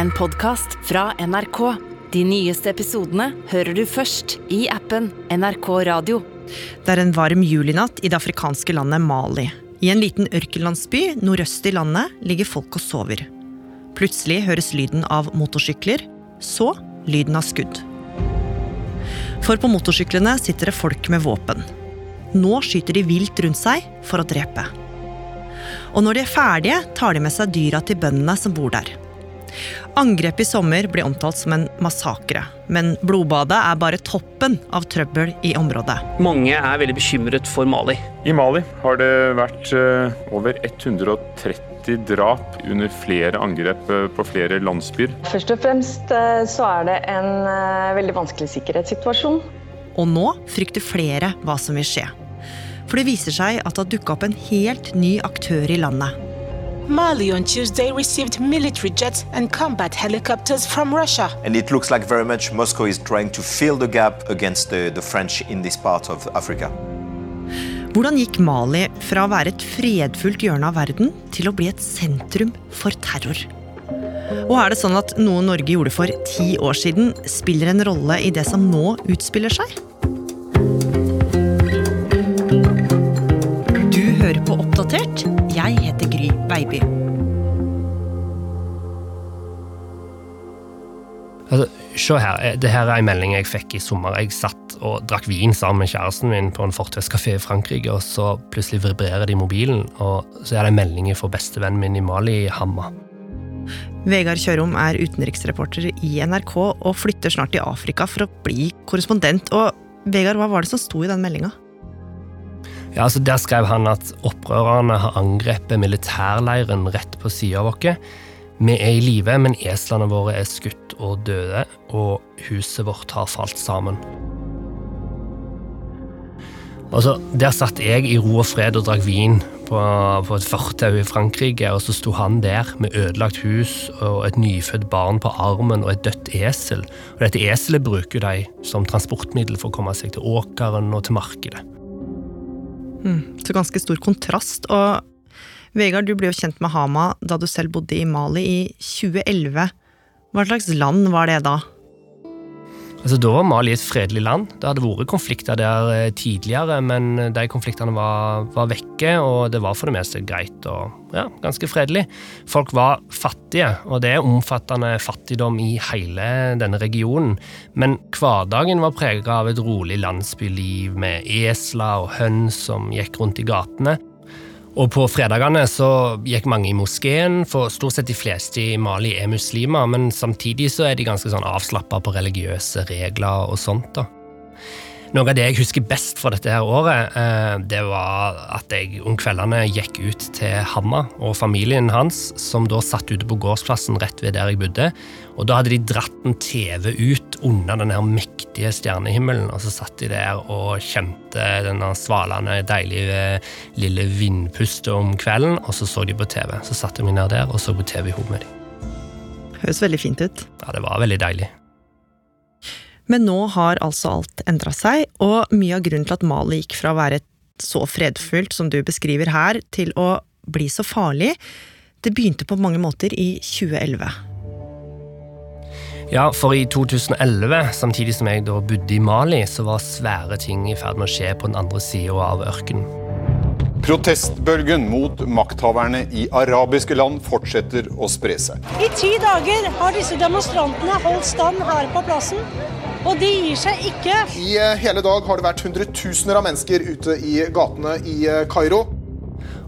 en podkast fra NRK. De nyeste episodene hører du først i appen NRK Radio. Det er en varm julinatt i det afrikanske landet Mali. I en liten ørkenlandsby nordøst i landet ligger folk og sover. Plutselig høres lyden av motorsykler, så lyden av skudd. For på motorsyklene sitter det folk med våpen. Nå skyter de vilt rundt seg for å drepe. Og når de er ferdige, tar de med seg dyra til bøndene som bor der. Angrepet i sommer ble omtalt som en massakre, men blodbadet er bare toppen av trøbbel i området. Mange er veldig bekymret for Mali. I Mali har det vært eh, over 130 drap under flere angrep eh, på flere landsbyer. Først og fremst eh, så er det en veldig vanskelig sikkerhetssituasjon. Og nå frykter flere hva som vil skje. For det viser seg at det har dukka opp en helt ny aktør i landet. Mali on Tuesday received military jets and combat helicopters from Russia. And it looks like very much Moscow is trying to fill the gap against the, the French in this part of Africa. Hvordan gikk Mali fra å være et fredfullt hjørne av verden til å bli et sentrum for terror? Og er det sånn at noe Norge gjorde for ti år siden, spiller en rolle i det som nå utspiller seg? Baby. Altså, se her, det her er en melding jeg fikk i sommer. Jeg satt og drakk vin sammen med kjæresten min på en fortauskafé i Frankrike, og så plutselig vibrerer det i mobilen, og så er det en melding fra bestevennen min i Mali, Hamma. Vegard Kjørom er utenriksreporter i NRK og flytter snart til Afrika for å bli korrespondent. Og Vegard, hva var det som sto i den meldinga? Ja, altså Der skrev han at opprørerne har angrepet militærleiren rett på sida av oss. Vi er i live, men eslene våre er skutt og døde, og huset vårt har falt sammen. Altså, Der satt jeg i ro og fred og drakk vin på, på et fortau i Frankrike, og så sto han der med ødelagt hus og et nyfødt barn på armen og et dødt esel. Og dette eselet bruker de som transportmiddel for å komme seg til åkeren og til markedet. Mm, så ganske stor kontrast. Og Vegard, du ble jo kjent med Hama da du selv bodde i Mali i 2011. Hva slags land var det da? Altså, Da var Mali et fredelig land. Det hadde vært konflikter der eh, tidligere, men de konfliktene var, var, vekke, og det var for det meste greit og ja, ganske fredelig. Folk var fattige, og det er omfattende fattigdom i hele denne regionen. Men hverdagen var preget av et rolig landsbyliv med esler og høns som gikk rundt i gatene. Og på fredagene så gikk mange i moskeen, for stort sett de fleste i Mali er muslimer, men samtidig så er de ganske sånn avslappa på religiøse regler og sånt. da. Noe av det jeg husker best fra dette her året, eh, det var at jeg om kveldene gikk ut til Hamma og familien hans, som da satt ute på gårdsplassen rett ved der jeg bodde. Og da hadde de dratt en TV ut under den her mektige stjernehimmelen, og så satt de der og kjente denne svalende, deilige lille vindpustet om kvelden, og så så de på TV. Så satte jeg meg ned der og så på TV i hodet med dem. Høres veldig fint ut. Ja, det var veldig deilig. Men nå har altså alt endra seg, og mye av grunnen til at Mali gikk fra å være så fredfullt som du beskriver her, til å bli så farlig, det begynte på mange måter i 2011. Ja, for i 2011, samtidig som jeg da bodde i Mali, så var svære ting i ferd med å skje på den andre sida av ørkenen. Protestbølgen mot makthaverne i arabiske land fortsetter å spre seg. I ti dager har disse demonstrantene holdt stand her på plassen. Og de gir seg ikke. I eh, hele dag har det vært hundretusener av mennesker ute i gatene i eh, Kairo.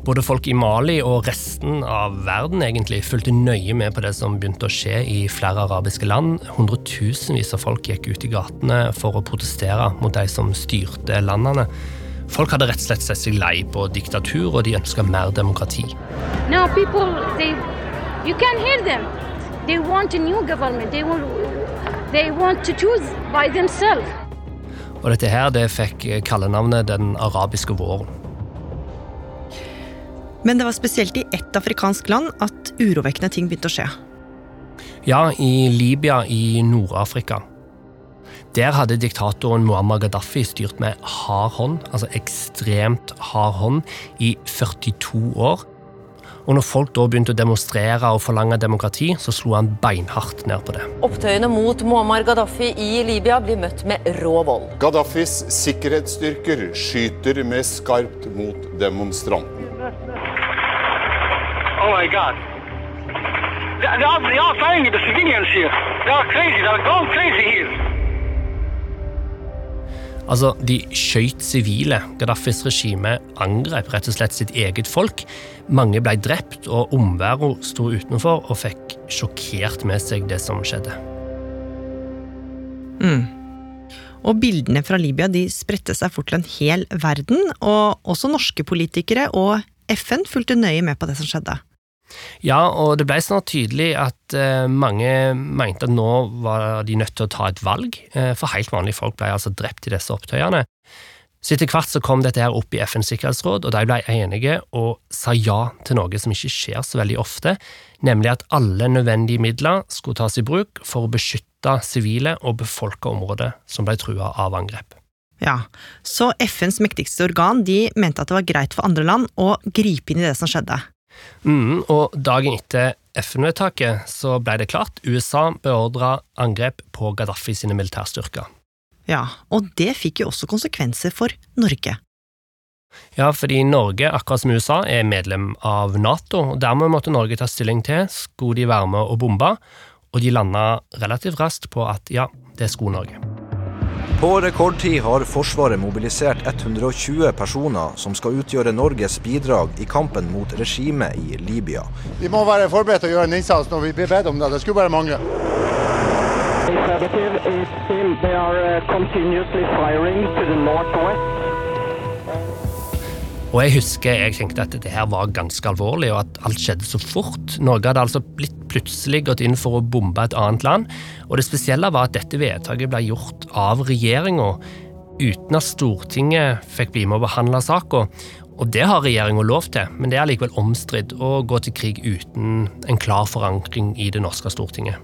Både folk i Mali og resten av verden egentlig fulgte nøye med på det som begynte å skje i flere arabiske land. Hundretusenvis av folk gikk ut i gatene for å protestere mot de som styrte landene. Folk hadde rett og slett sett seg lei på diktatur, og de ønska mer demokrati. Now people, they, you can hear them. They want a new government. They want, Og dette her det fikk kallenavnet Den arabiske våren. Men det var spesielt i ett afrikansk land at urovekkende ting begynte å skje. Ja, i Libya i Nord-Afrika. Der hadde diktatoren Muammar Gaddafi styrt med hard hånd, altså ekstremt hard hånd, i 42 år. Og når folk da begynte å demonstrere og forlange demokrati, så slo han beinhardt ned på det. Opptøyene mot Muammar Gaddafi i Libya blir møtt med rå vold. Gaddafis sikkerhetsstyrker skyter med skarpt mot demonstranten. Oh my God. They, are. They are crazy. They are gone crazy here. Altså, De skjøt sivile. Gaddafis regime angrep rett og slett sitt eget folk. Mange ble drept, og omverdenen sto utenfor og fikk sjokkert med seg det som skjedde. Mm. Og bildene fra Libya de spredte seg fort til en hel verden, og også norske politikere og FN fulgte nøye med på det som skjedde. Ja, og det ble snart tydelig at eh, mange mente at nå var de nødt til å ta et valg, eh, for helt vanlige folk ble altså drept i disse opptøyene. Så etter hvert så kom dette her opp i FNs sikkerhetsråd, og de ble enige og sa ja til noe som ikke skjer så veldig ofte, nemlig at alle nødvendige midler skulle tas i bruk for å beskytte sivile og befolka områder som ble trua av angrep. Ja, Så FNs mektigste organ de mente at det var greit for andre land å gripe inn i det som skjedde. Mm, og dagen etter FN-vedtaket så ble det klart USA beordra angrep på Gaddafi sine militærstyrker. Ja, og det fikk jo også konsekvenser for Norge. Ja, fordi Norge, akkurat som USA, er medlem av Nato, og dermed måtte Norge ta stilling til skulle de være med og bombe, og de landa relativt raskt på at ja, det skulle Norge. På rekordtid har Forsvaret mobilisert 120 personer som skal utgjøre Norges bidrag i kampen mot regimet i Libya. Vi må være forberedt til å gjøre en innsats når vi blir bedt om det. Det skulle bare mangle. They are continuously firing to the northwest. Og jeg husker jeg tenkte at dette her var ganske alvorlig, og at alt skjedde så fort. Norge hadde altså blitt plutselig gått inn for å bombe et annet land, og det spesielle var at dette vedtaket ble gjort av regjeringa uten at Stortinget fikk bli med å behandle saka. Og det har regjeringa lov til, men det er likevel omstridt å gå til krig uten en klar forankring i det norske Stortinget.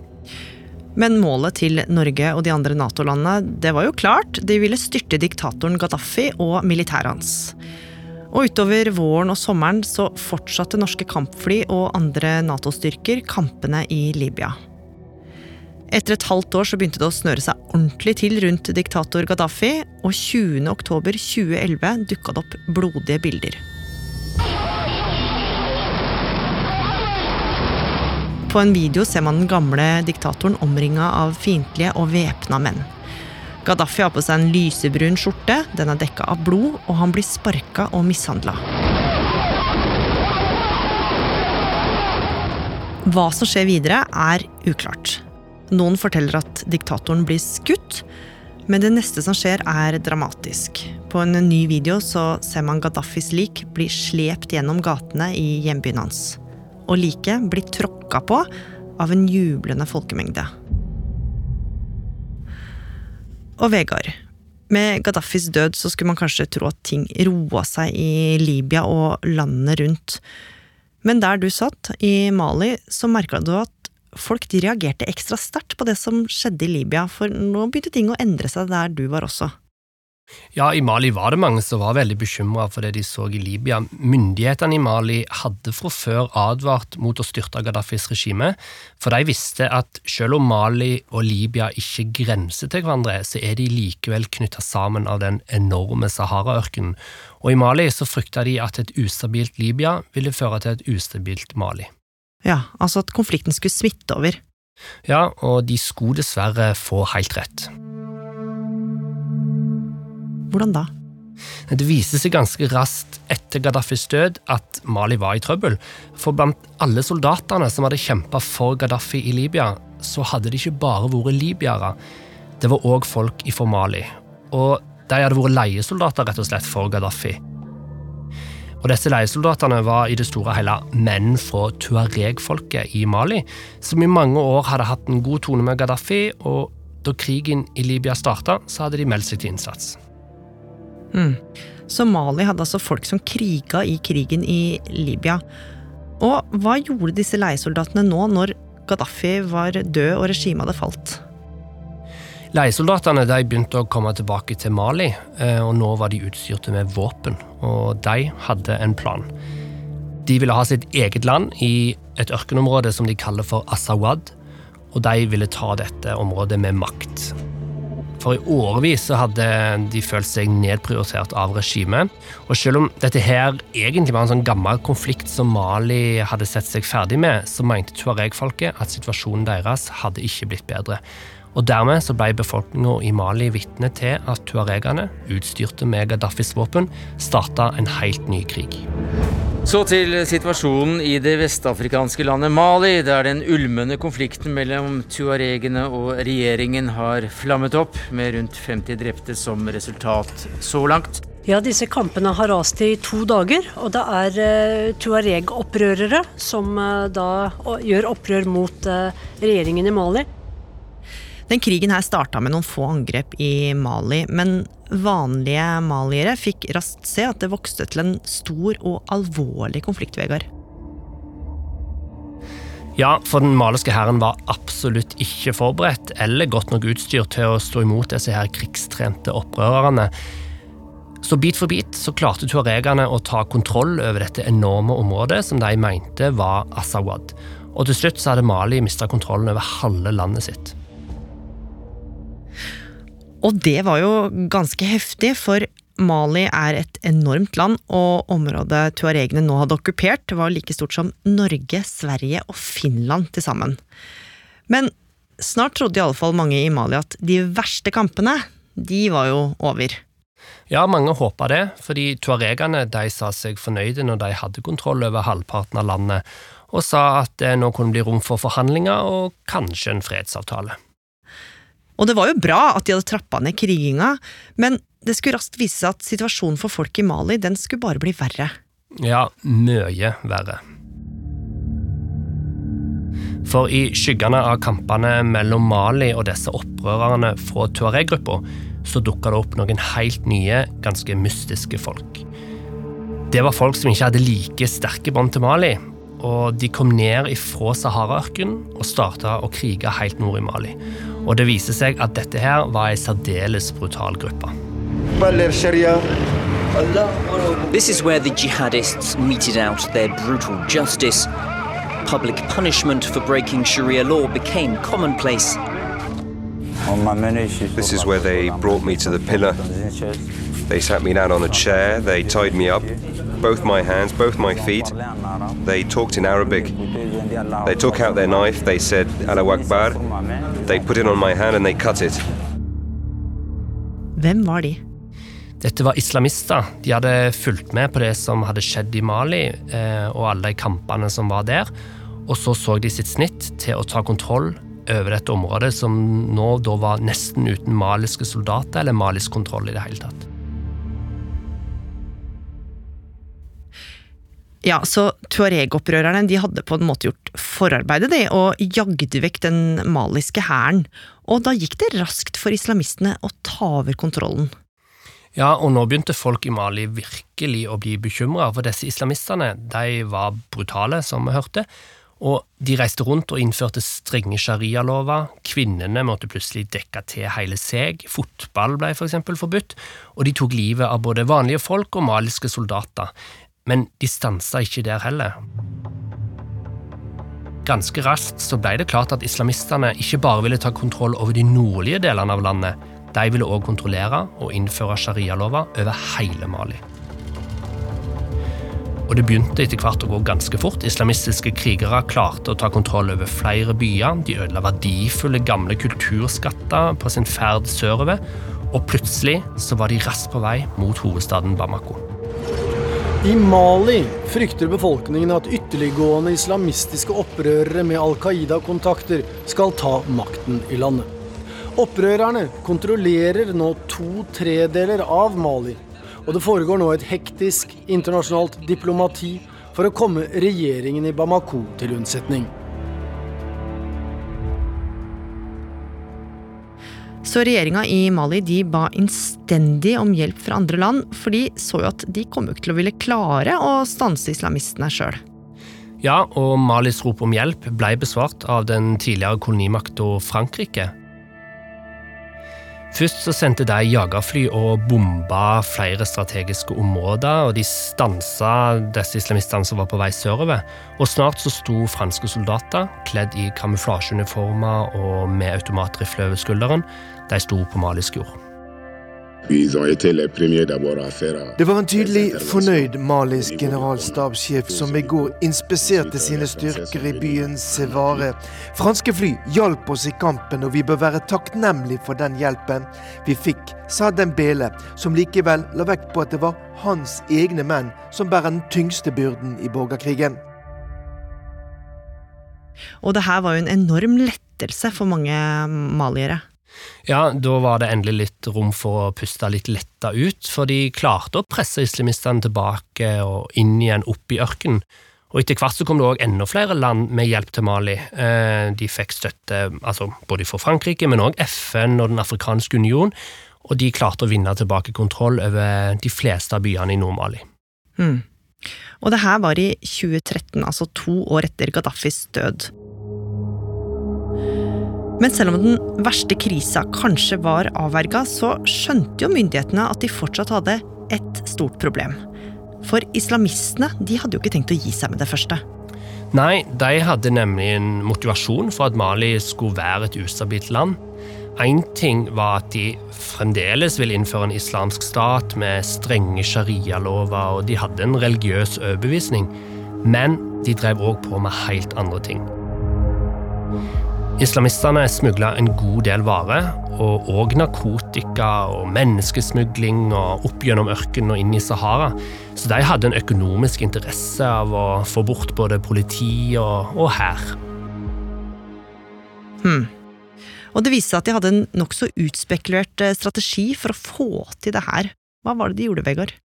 Men målet til Norge og de andre Nato-landene det var jo klart. De ville styrte diktatoren Gaddafi og militæret hans. Og utover våren og sommeren så fortsatte norske kampfly og andre Nato-styrker kampene i Libya. Etter et halvt år så begynte det å snøre seg ordentlig til rundt diktator Gaddafi, og 20.10.2011 dukka det opp blodige bilder. På en video ser man den gamle diktatoren omringa av fiendtlige og væpna menn. Gaddafi har på seg en lysebrun skjorte, den er dekka av blod, og han blir sparka og mishandla. Hva som skjer videre, er uklart. Noen forteller at diktatoren blir skutt, men det neste som skjer, er dramatisk. På en ny video så ser man Gaddafis lik bli slept gjennom gatene i hjembyen hans. Og liket blir tråkka på av en jublende folkemengde. Og Vegard, med Gaddafis død så skulle man kanskje tro at ting roa seg i Libya og landene rundt. Men der du satt, i Mali, så merka du at folk reagerte ekstra sterkt på det som skjedde i Libya, for nå begynte ting å endre seg der du var også. Ja, i Mali var det mange som var veldig bekymra for det de så i Libya. Myndighetene i Mali hadde fra før advart mot å styrte Gaddafis regime, for de visste at selv om Mali og Libya ikke grenser til hverandre, så er de likevel knytta sammen av den enorme Sahara-ørkenen. Og i Mali så frykta de at et ustabilt Libya ville føre til et ustabilt Mali. Ja, altså at konflikten skulle smitte over. Ja, og de skulle dessverre få helt rett. Hvordan da? Det viste seg ganske raskt etter Gaddafis død at Mali var i trøbbel. For blant alle soldatene som hadde kjempa for Gaddafi i Libya, så hadde de ikke bare vært libyere. Det var òg folk fra Mali. Og de hadde vært leiesoldater rett og slett for Gaddafi. Og disse leiesoldatene var i det store og hele menn fra tuareg-folket i Mali, som i mange år hadde hatt en god tone med Gaddafi, og da krigen i Libya starta, så hadde de meldt seg til innsats. Mm. Så hadde altså folk som kriga i krigen i Libya. Og hva gjorde disse leiesoldatene nå, når Gaddafi var død og regimet hadde falt? Leiesoldatene begynte å komme tilbake til Mali, og nå var de utstyrte med våpen. Og de hadde en plan. De ville ha sitt eget land i et ørkenområde som de kaller for Asawad, og de ville ta dette området med makt. For i årevis så hadde de følt seg nedprioritert av regimet. Og selv om dette her egentlig var en sånn gammel konflikt som Mali hadde sett seg ferdig med, så mente tuareg-folket at situasjonen deres hadde ikke blitt bedre. Og Dermed så ble befolkninga i Mali vitne til at tuaregene, utstyrte med Gaddafis våpen, starta en helt ny krig. Så til situasjonen i det vestafrikanske landet Mali, der den ulmende konflikten mellom tuaregene og regjeringen har flammet opp, med rundt 50 drepte som resultat så langt. Ja, disse kampene har rast i to dager, og det er uh, tuareg-opprørere som uh, da gjør opprør mot uh, regjeringen i Mali. Den krigen her starta med noen få angrep i Mali, men vanlige maliere fikk raskt se at det vokste til en stor og alvorlig konflikt, Vegard. Ja, for den maliske hæren var absolutt ikke forberedt eller godt nok utstyrt til å stå imot disse her krigstrente opprørerne. Så bit for bit så klarte tuaregene å ta kontroll over dette enorme området som de mente var Asawad. Og til slutt så hadde Mali mista kontrollen over halve landet sitt. Og det var jo ganske heftig, for Mali er et enormt land, og området tuaregene nå hadde okkupert, var like stort som Norge, Sverige og Finland til sammen. Men snart trodde i alle fall mange i Mali at de verste kampene, de var jo over. Ja, mange håpa det, fordi tuaregene de sa seg fornøyde når de hadde kontroll over halvparten av landet, og sa at det nå kunne bli rom for forhandlinger og kanskje en fredsavtale. Og det var jo bra at de hadde trappa ned kriginga, men det skulle raskt vise seg at situasjonen for folk i Mali den skulle bare bli verre. Ja, mye verre. For i skyggene av kampene mellom Mali og disse opprørerne fra Tuareg-gruppa, så dukka det opp noen helt nye, ganske mystiske folk. Det var folk som ikke hadde like sterke bånd til Mali, og de kom ned ifra Sahara-ørkenen og starta å krige helt nord i Mali. Og det viser seg at dette her var ei særdeles brutal gruppe. This is where the jihadists meted out their brutal justice. Public punishment for breaking Sharia law became commonplace. This is where they brought me to the pillar. They sat me down on a chair, they tied me up, both my hands, both my feet. They talked in Arabic. They took out their knife, they said Allahu Akbar. They put it on my hand and they cut it. Hvem var de? Dette var islamister. De hadde fulgt med på det som hadde skjedd i Mali, eh, og alle kampene som var der. Og så så de sitt snitt til å ta kontroll over dette området, som nå da var nesten uten maliske soldater eller malisk kontroll i det hele tatt. Ja, så tuareg-opprørerne de hadde på en måte gjort forarbeidet, de, og jagde vekk den maliske hæren. Og da gikk det raskt for islamistene å ta over kontrollen. Ja, og nå begynte folk i Mali virkelig å bli bekymra, for disse islamistene de var brutale, som vi hørte. Og de reiste rundt og innførte strenge sharialover. Kvinnene måtte plutselig dekke til hele seg. Fotball ble for eksempel forbudt. Og de tok livet av både vanlige folk og maliske soldater. Men de stansa ikke der heller. Ganske raskt så ble det klart at islamistene ikke bare ville ta kontroll over de nordlige delene av landet, de ville òg kontrollere og innføre sharialover over hele Mali. Og det begynte etter hvert å gå ganske fort. Islamistiske krigere klarte å ta kontroll over flere byer. De ødela verdifulle, gamle kulturskatter på sin ferd sørover. Og plutselig så var de raskt på vei mot hovedstaden Bamako. I Mali frykter befolkningen at ytterliggående islamistiske opprørere med Al Qaida-kontakter skal ta makten i landet. Opprørerne kontrollerer nå to tredeler av Mali, og det foregår nå et hektisk internasjonalt diplomati for å komme regjeringen i Bamako til unnsetning. Så regjeringa i Mali de ba innstendig om hjelp fra andre land, for de så jo at de kom jo ikke til å ville klare å stanse islamistene sjøl. Ja, og Malis rop om hjelp ble besvart av den tidligere kolonimakta Frankrike. Først så sendte de jagerfly og bomba flere strategiske områder, og de stansa disse islamistene som var på vei sørover. Og snart så sto franske soldater, kledd i kamuflasjeuniformer og med automatrifle over skulderen, de sto på malisk jord. Det var en tydelig fornøyd malisk generalstabssjef som i går inspiserte sine styrker i byen Sevare. Franske fly hjalp oss i kampen, og vi bør være takknemlige for den hjelpen vi fikk, sa Dembele, som likevel la vekt på at det var hans egne menn som bærer den tyngste byrden i borgerkrigen. Og det her var jo en enorm lettelse for mange maliere. Ja, da var det endelig litt rom for å puste litt letta ut, for de klarte å presse islamistene tilbake og inn igjen opp i ørkenen. Og etter hvert så kom det òg enda flere land med hjelp til Mali. Eh, de fikk støtte altså både fra Frankrike, men òg FN og Den afrikanske union, og de klarte å vinne tilbake kontroll over de fleste av byene i Nord-Mali. Mm. Og det her var i 2013, altså to år etter Gaddafis død. Men selv om den verste krisa kanskje var avverga, så skjønte jo myndighetene at de fortsatt hadde et stort problem. For islamistene de hadde jo ikke tenkt å gi seg med det første. Nei, de hadde nemlig en motivasjon for at Mali skulle være et ustabilt land. Én ting var at de fremdeles ville innføre en islamsk stat med strenge sharialover, og de hadde en religiøs overbevisning. Men de drev òg på med helt andre ting. Islamistene smugla en god del varer, og òg narkotika og menneskesmugling og opp gjennom ørkenen og inn i Sahara. Så de hadde en økonomisk interesse av å få bort både politi og, og hær. Hmm. Og det viste seg at de hadde en nokså utspekulert eh, strategi for å få til det her. Hva var det de gjorde, Vegard?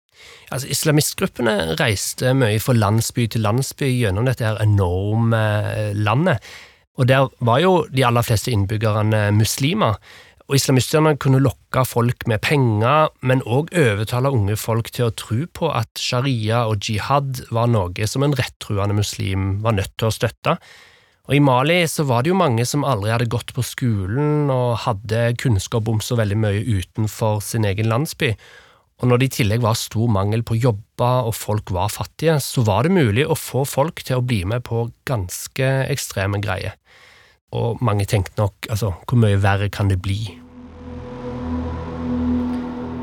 Altså, Islamistgruppene reiste mye fra landsby til landsby gjennom dette her enorme eh, landet. Og der var jo de aller fleste innbyggerne muslimer. Og islamistene kunne lokke folk med penger, men òg overtale unge folk til å tro på at sharia og jihad var noe som en rettruende muslim var nødt til å støtte. Og I Mali så var det jo mange som aldri hadde gått på skolen og hadde kunnskap om så veldig mye utenfor sin egen landsby. Og når det i tillegg var stor mangel på jobber og folk var fattige, så var det mulig å få folk til å bli med på ganske ekstreme greier og mange tenkte nok altså, hvor mye verre kan det bli?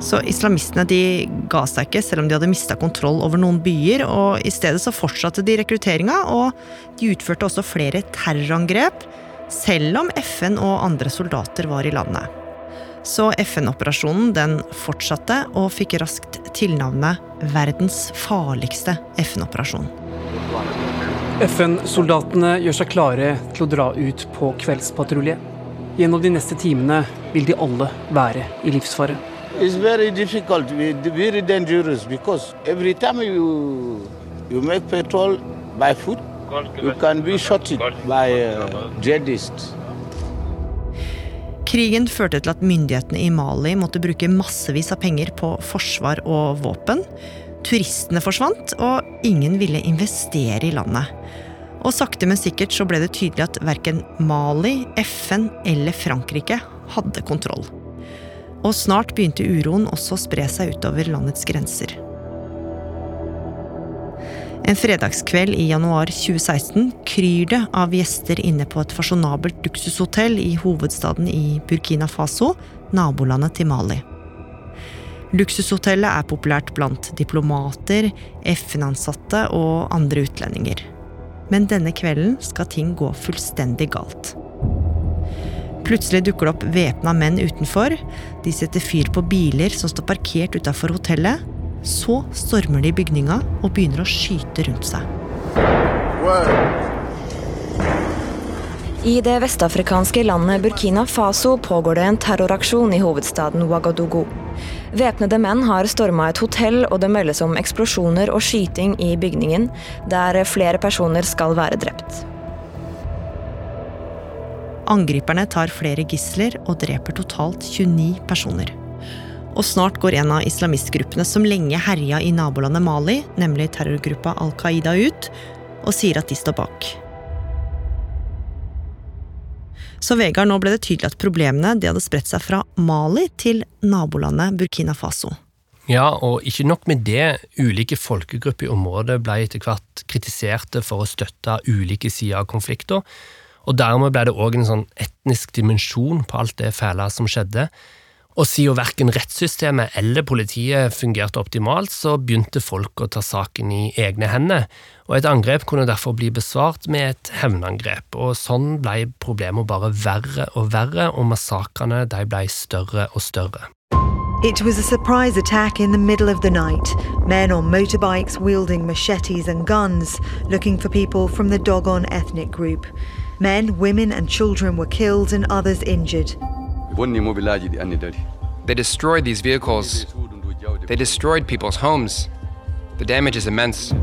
Så islamistene de ga seg ikke, selv om de hadde mista kontroll over noen byer. og I stedet så fortsatte de rekrutteringa, og de utførte også flere terrorangrep, selv om FN og andre soldater var i landet. Så FN-operasjonen den fortsatte, og fikk raskt tilnavnet verdens farligste FN-operasjon. FN-soldatene gjør seg klare til å dra ut på kveldspatrulje. Gjennom de neste timene vil de alle være i livsfare. Very very dangerous because every time you, you make patrol by foot, you can be shot by uh. Krigen førte til at myndighetene i Mali måtte bruke massevis av penger på forsvar og våpen. Turistene forsvant, og ingen ville investere i landet. Og sakte, men sikkert så ble det tydelig at verken Mali, FN eller Frankrike hadde kontroll. Og snart begynte uroen også å spre seg utover landets grenser. En fredagskveld i januar 2016 kryr det av gjester inne på et fasjonabelt luksushotell i hovedstaden i Burkina Faso, nabolandet til Mali. Luksushotellet er populært blant diplomater, FN-ansatte og andre utlendinger. Men denne kvelden skal ting gå fullstendig galt. Plutselig dukker det opp væpna menn utenfor. De setter fyr på biler som står parkert utafor hotellet. Så stormer de bygninga og begynner å skyte rundt seg. I det vestafrikanske landet Burkina Faso pågår det en terroraksjon i hovedstaden Ouagadougou. Væpnede menn har storma et hotell, og det meldes om eksplosjoner og skyting i bygningen, der flere personer skal være drept. Angriperne tar flere gisler og dreper totalt 29 personer. Og snart går en av islamistgruppene som lenge herja i nabolandet Mali, nemlig terrorgruppa Al Qaida, ut og sier at de står bak. Så Vegard, nå ble det tydelig at problemene de hadde spredt seg fra Mali til nabolandet Burkina Faso. Ja, og ikke nok med det, ulike folkegrupper i området ble etter hvert kritiserte for å støtte ulike sider av konflikter, og dermed ble det òg en sånn etnisk dimensjon på alt det fæle som skjedde. Og siden verken rettssystemet eller politiet fungerte optimalt, så begynte folk å ta saken i egne hender, og et angrep kunne derfor bli besvart med et hevnangrep, og sånn ble problemet bare verre og verre, og massakrene ble større og større. It was a surprise attack in the middle of the night. Men on motorbikes wielding machetes and guns, looking for people from the Dogon ethnic group. Men, women, and children were killed and others injured. They destroyed these vehicles. They destroyed people's homes. The damage is immense.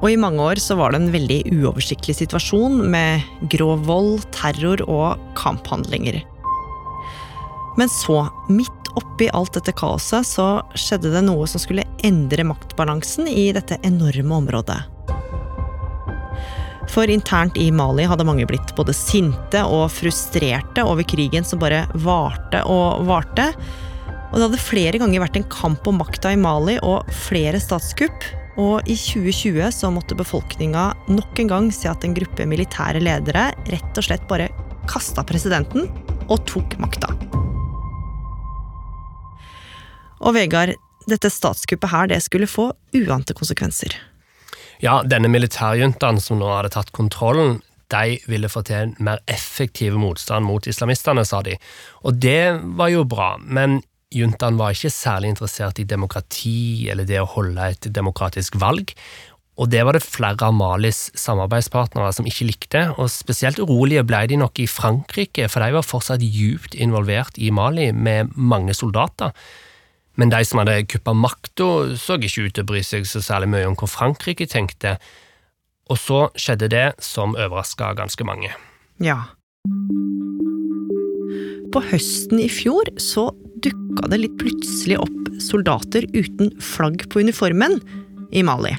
Og i mange år så var det en veldig uoversiktlig situasjon med grov vold, terror og kamphandlinger. Men så, midt oppi alt dette kaoset, så skjedde det noe som skulle endre maktbalansen i dette enorme området. For internt i Mali hadde mange blitt både sinte og frustrerte over krigen som bare varte og varte. Og det hadde flere ganger vært en kamp om makta i Mali og flere statskupp. Og i 2020 så måtte befolkninga nok en gang se at en gruppe militære ledere rett og slett bare kasta presidenten og tok makta. Og Vegard, dette statskuppet her, det skulle få uante konsekvenser. Ja, denne militærjuntaen som nå hadde tatt kontrollen, de ville få til en mer effektiv motstand mot islamistene, sa de. Og det var jo bra, men juntaen var ikke særlig interessert i demokrati eller det å holde et demokratisk valg. Og det var det flere av Malis samarbeidspartnere som ikke likte, og spesielt urolige ble de nok i Frankrike, for de var fortsatt djupt involvert i Mali med mange soldater. Men de som hadde kuppa makta, så ikke ut til å bry seg så særlig mye om hva Frankrike tenkte, og så skjedde det som overraska ganske mange. Ja. På høsten i fjor så dukka det litt plutselig opp soldater uten flagg på uniformen i Mali.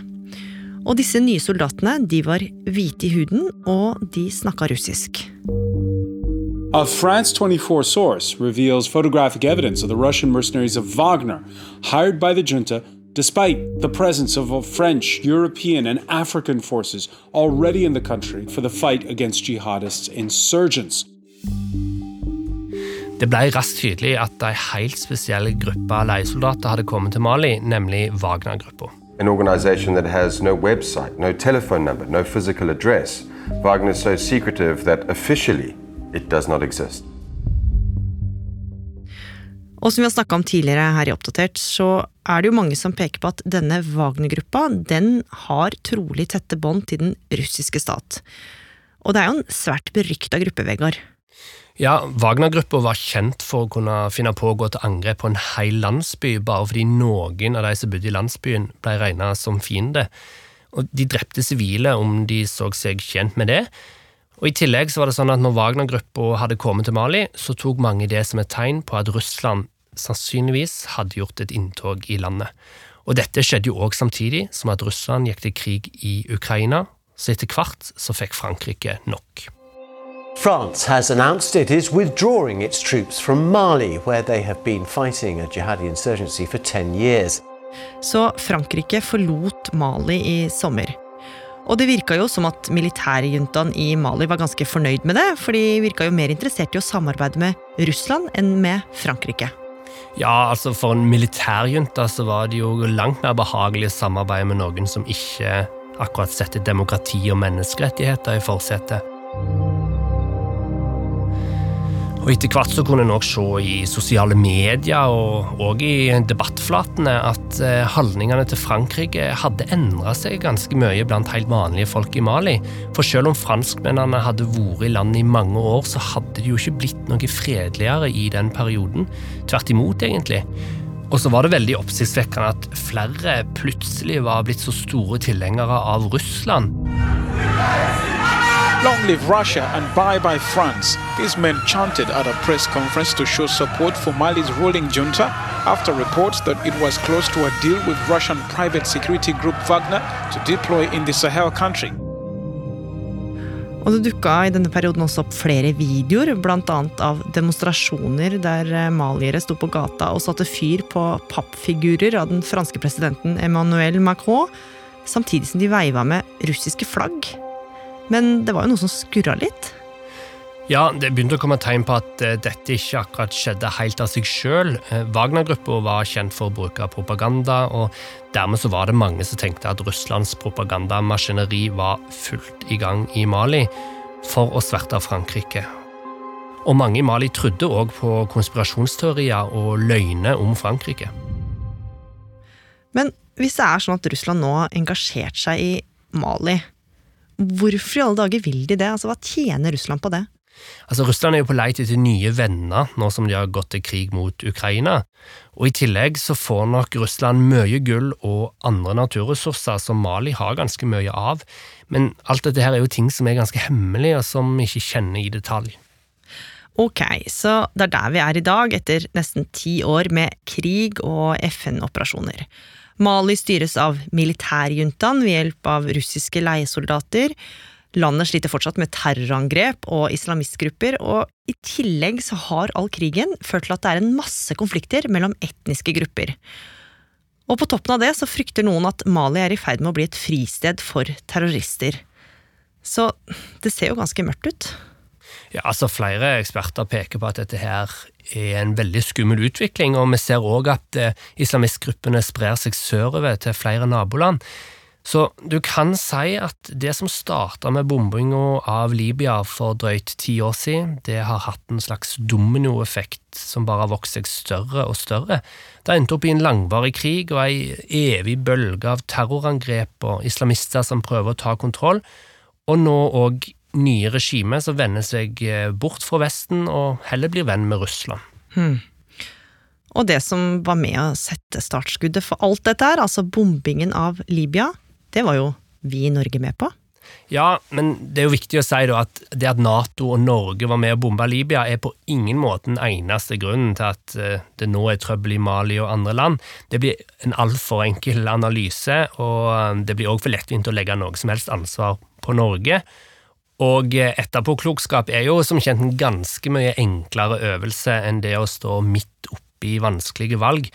Og disse nye soldatene de var hvite i huden, og de snakka russisk. A France 24 source reveals photographic evidence of the Russian mercenaries of Wagner, hired by the junta despite the presence of French, European, and African forces already in the country for the fight against jihadist insurgents. Det ble raskt tydelig at en helt spesiell gruppe leiesoldater hadde kommet til Mali, nemlig Wagner-gruppa. An organization that has no website, no telephone number, no physical address. Wagner is so secretive that officially It does not exist. Og som vi har snakka om tidligere her i Oppdatert, så er det jo mange som peker på at denne Wagner-gruppa den har trolig tette bånd til den russiske stat. Og det er jo en svært berykta gruppe, Vegard. Ja, Wagner-gruppa var kjent for å kunne finne på å gå til angrep på en hel landsby bare fordi noen av de som bodde i landsbyen, ble regna som fiende. Og de drepte sivile om de så seg tjent med det. Og I tillegg så var det sånn at når Wagner-gruppa hadde kommet til Mali, så tok mange det som et tegn på at Russland sannsynligvis hadde gjort et inntog i landet. Og Dette skjedde jo òg samtidig som at Russland gikk til krig i Ukraina, så etter hvert så fikk Frankrike nok. France has announced it is withdrawing its troops from Mali, where they have been fighting a jihadi insurgency for 10 years. Så Frankrike forlot Mali i sommer. Og det virka jo som at militærjuntaen i Mali var ganske fornøyd med det, for de virka jo mer interessert i å samarbeide med Russland enn med Frankrike. Ja, altså for en militærjunta så var det jo langt mer behagelig å samarbeide med noen som ikke akkurat setter demokrati og menneskerettigheter i forsetet. Og Etter hvert så kunne en også se i sosiale medier og, og i debattflatene at eh, holdningene til Frankrike hadde endra seg ganske mye blant helt vanlige folk i Mali. For selv om franskmennene hadde vært i landet i mange år, så hadde det jo ikke blitt noe fredeligere i den perioden. Tvert imot, egentlig. Og så var det veldig oppsiktsvekkende at flere plutselig var blitt så store tilhengere av Russland. Long live Russia and bye bye France. These men chanted at a press conference to show support for Mali's ruling junta after reports that it was close to a deal with Russian private security group Wagner to deploy in the Sahel country. Og det dukka i denne perioden også opp flere videoer, bl.a. av demonstrasjoner der eh, maliere sto på gata og satte fyr på pappfigurer av den franske presidenten Emmanuel Macron, samtidig som de veiva med russiske flagg. Men det var jo noe som skurra litt. Ja, det begynte å komme tegn på at eh, dette ikke akkurat skjedde helt av seg sjøl. Eh, Wagner-gruppa var kjent for å bruke propaganda, og dermed så var det mange som tenkte at Russlands propagandamaskineri var fullt i gang i Mali for å sverte Frankrike. Og mange i Mali trodde òg på konspirasjonsteorier og løgner om Frankrike. Men hvis det er sånn at Russland nå har engasjert seg i Mali, hvorfor i alle dager vil de det? Altså, Hva tjener Russland på det? Altså, Russland er jo på leit etter nye venner nå som de har gått til krig mot Ukraina. Og I tillegg så får nok Russland mye gull og andre naturressurser som Mali har ganske mye av. Men alt dette her er jo ting som er ganske hemmelige, og som vi ikke kjenner i detalj. Ok, så det er der vi er i dag, etter nesten ti år med krig og FN-operasjoner. Mali styres av militærjuntaen ved hjelp av russiske leiesoldater. Landet sliter fortsatt med terrorangrep og islamistgrupper, og i tillegg så har all krigen ført til at det er en masse konflikter mellom etniske grupper. Og på toppen av det så frykter noen at Mali er i ferd med å bli et fristed for terrorister. Så det ser jo ganske mørkt ut. Ja, altså Flere eksperter peker på at dette her er en veldig skummel utvikling, og vi ser òg at eh, islamistgruppene sprer seg sørover til flere naboland. Så du kan si at det som starta med bombinga av Libya for drøyt ti år siden, det har hatt en slags dominoeffekt som bare har vokst seg større og større. Det endte opp i en langvarig krig og ei evig bølge av terrorangrep og islamister som prøver å ta kontroll, og nå òg nye regimet som vender seg eh, bort fra Vesten og heller blir venn med Russland. Hmm. Og det som var med å sette startskuddet for alt dette her, altså bombingen av Libya, det var jo vi i Norge med på. Ja, men det er jo viktig å si at det at Nato og Norge var med å bombe Libya, er på ingen måte den eneste grunnen til at eh, det nå er trøbbel i Mali og andre land. Det blir en altfor enkel analyse, og eh, det blir òg for lettvint å legge noe som helst ansvar på Norge. Og eh, etterpåklokskap er jo som kjent en ganske mye enklere øvelse enn det å stå midt oppi vanskelige valg.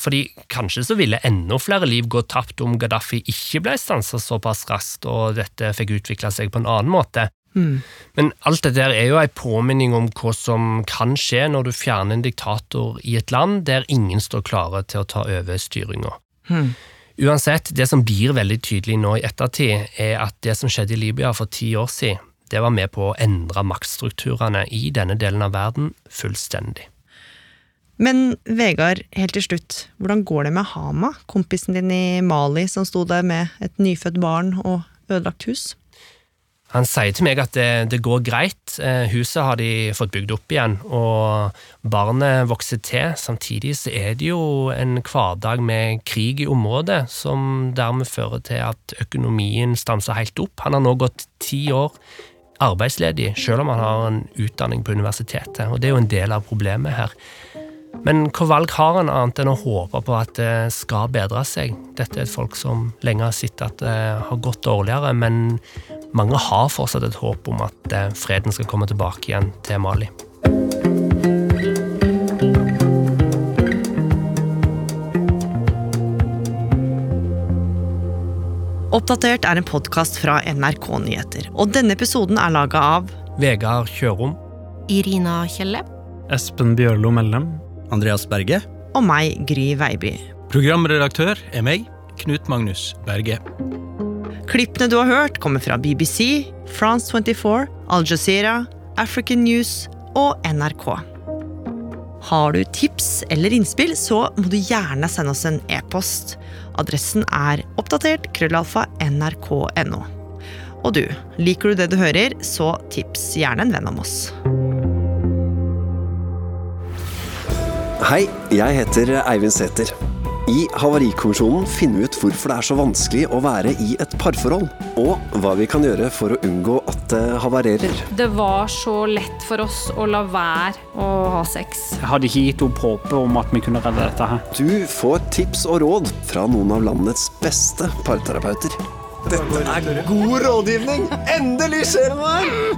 Fordi kanskje så ville enda flere liv gå tapt om Gaddafi ikke ble stansa såpass raskt, og dette fikk utvikla seg på en annen måte. Mm. Men alt dette er jo en påminning om hva som kan skje når du fjerner en diktator i et land der ingen står klare til å ta over styringa. Mm. Uansett, det som blir veldig tydelig nå i ettertid, er at det som skjedde i Libya for ti år siden, det var med på å endre maktstrukturene i denne delen av verden fullstendig. Men Vegard, helt til slutt, hvordan går det med Hama, kompisen din i Mali som sto der med et nyfødt barn og ødelagt hus? Han sier til meg at det, det, går greit. Eh, huset har de fått bygd opp igjen, og barnet vokser til. Samtidig så er det jo en hverdag med krig i området, som dermed fører til at økonomien stanser helt opp. Han har nå gått ti år arbeidsledig, selv om han har en utdanning på universitetet, og det er jo en del av problemet her. Men hva valg har han annet enn å håpe på at det skal bedre seg? Dette er et folk som lenge har sett at det har gått dårligere, men mange har fortsatt et håp om at eh, freden skal komme tilbake igjen til Mali. Oppdatert er en podkast fra NRK Nyheter, og denne episoden er laga av Vegard Kjørom. Irina Kjelle. Espen Bjørlo Mellem. Andreas Berge. Og meg, Gry Veiby. Programredaktør er meg, Knut Magnus Berge. Klippene du har hørt, kommer fra BBC, France 24, Al Jazeera, African News og NRK. Har du tips eller innspill, så må du gjerne sende oss en e-post. Adressen er oppdatert krøllalfa nrk.no. Og du, liker du det du hører, så tips gjerne en venn om oss. Hei, jeg heter Eivind Sæther. I Havarikommisjonen finner vi ut hvorfor det er så vanskelig å være i et parforhold, og hva vi kan gjøre for å unngå at det havarerer. Det var så lett for oss å la være å ha sex. Jeg hadde ikke gitt opp håpet om at vi kunne redde dette her. Du får tips og råd fra noen av landets beste parterapeuter. Dette er god rådgivning! Endelig skjer det noe her!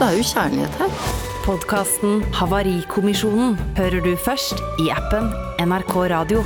Det er jo kjærlighet her. Podkasten Havarikommisjonen hører du først i appen NRK Radio.